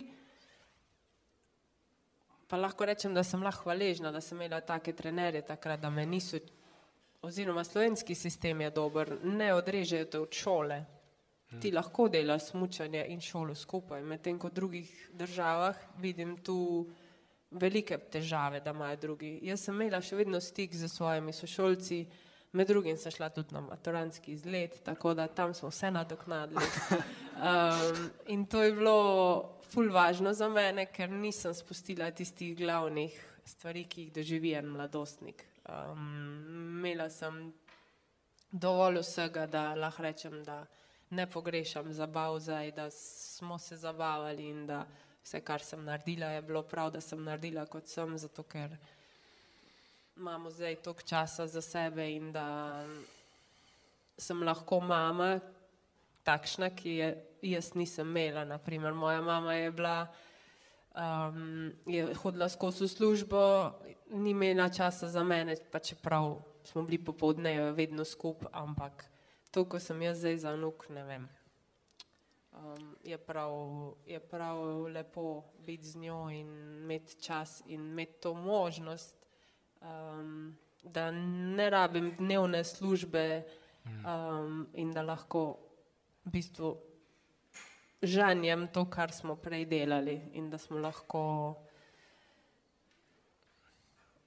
S2: Pa lahko rečem, da sem lahko hvaležna, da sem imela take trenerje takrat, da me niso, oziroma slovenski sistem je dober, ne odrežejo te od šole. Ti lahko delaš smučanje in šolo skupaj, medtem ko v drugih državah vidim tu velike težave, da imajo drugi. Jaz sem imela še vedno stik z svojimi sošolci, med drugim sem šla tudi na maturantski izlet, tako da tam smo vse nadoknadili. Um, in to je bilo ful važno za mene, ker nisem spustila tistih glavnih stvari, ki jih doživi en mladostnik. Um, imela sem dovolj vsega, da lahko rečem, da ne pogrešam zabav zdaj, da smo se zabavali in da vse, kar sem naredila, je bilo prav, da sem naredila kot sem, zato ker imamo zdaj toliko časa za sebe in da sem lahko mama, takšna, ki je jaz nisem imela. Naprimer, moja mama je bila, um, je hodila skozi službo, ni imela časa za mene, pa čeprav smo bili popoldne vedno skupaj, ampak to, ko sem jaz zdaj za nuk, ne vem um, je, prav, je prav lepo biti z njo in imeti čas in imeti to možnost, um, da ne rabim dnevne službe um, in da lahko v bistvu žanjem to, kar smo prej delali in da smo lahko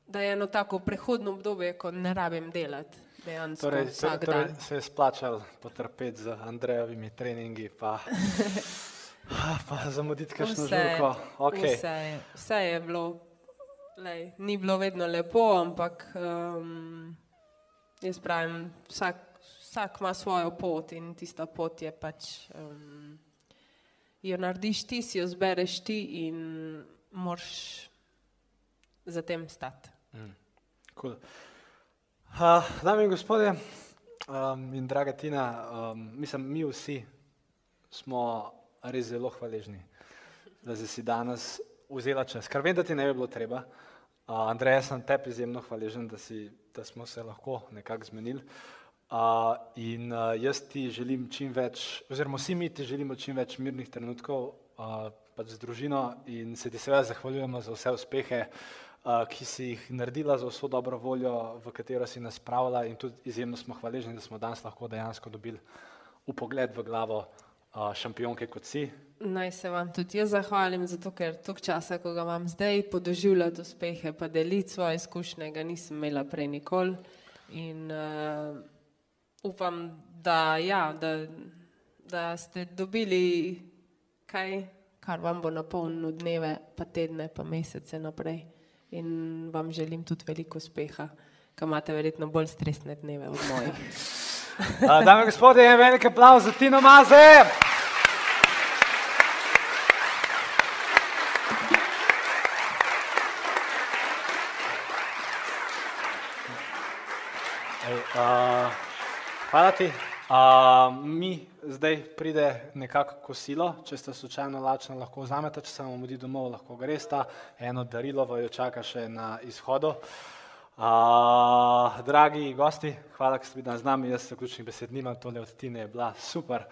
S2: da je eno tako prehodno obdobje, ko ne rabim delati dejansko
S1: Torej, se, torej
S2: dan.
S1: se je splačal potrpeti z Andrejevimi treningi, pa, pa zamuditi kakšno žurko. Okay.
S2: vse, vse je bilo, lej, ni bilo vedno lepo, ampak um, jaz pravim, vsak, vsak ima svojo pot in tista pot je pač, um, jo narediš ti, si jo zbereš ti in moraš za tem stati.
S1: Cool. Uh, dame in gospodje, um, in draga Tina, um, mislim, mi vsi smo res zelo hvaležni, da si danes vzela čas, ker vem, da ti ne bi bilo treba. Uh, Andrej, jaz sem tebi izjemno hvaležen, da, si, da smo se lahko nekako zmenili. Uh, in uh, jaz ti želim čim več, oziroma vsi mi ti želimo čim več mirnih trenutkov uh, pač z družino in se ti seveda zahvaljujemo za vse uspehe, uh, ki si jih naredila, za vso dobro voljo, v katero si nas spravila in tudi izjemno smo hvaležni, da smo danes lahko dejansko dobili upogled v glavo uh, šampionke kot si.
S2: Naj se vam tudi jaz zahvalim, zato ker toliko časa, ko ga imam zdaj, podoživljati uspehe, pa deliti svoje izkušnje, ga nisem imela prej nikoli. In uh, upam, da, ja, da, da ste dobili kaj, kar vam bo napolnilo dneve, pa tedne, pa mesece naprej. In vam želim tudi veliko uspeha, ker imate verjetno bolj stresne dneve od mojih.
S1: Dame in gospodje, en velik aplauz za Tino Maze. Hvala ti. Uh, mi zdaj pride nekako kosilo, če ste slučajno lačni, lahko vzamete, če se vam mudi domov, lahko gresta. Eno darilo vaju čaka še na izhodu. Uh, dragi gosti, hvala, ker ste bili danes z nami. Jaz zaključnih besed nimam, tole od Tine je bila super.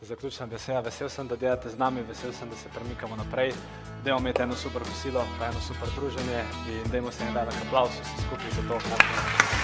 S1: Zaključna beseda, vesel sem, da delate z nami, vesel sem, da se premikamo naprej. Dajmo imeti eno super kosilo, pa eno super druženje in dajmo se en velik aplaus vsi skupaj za to. Hvala.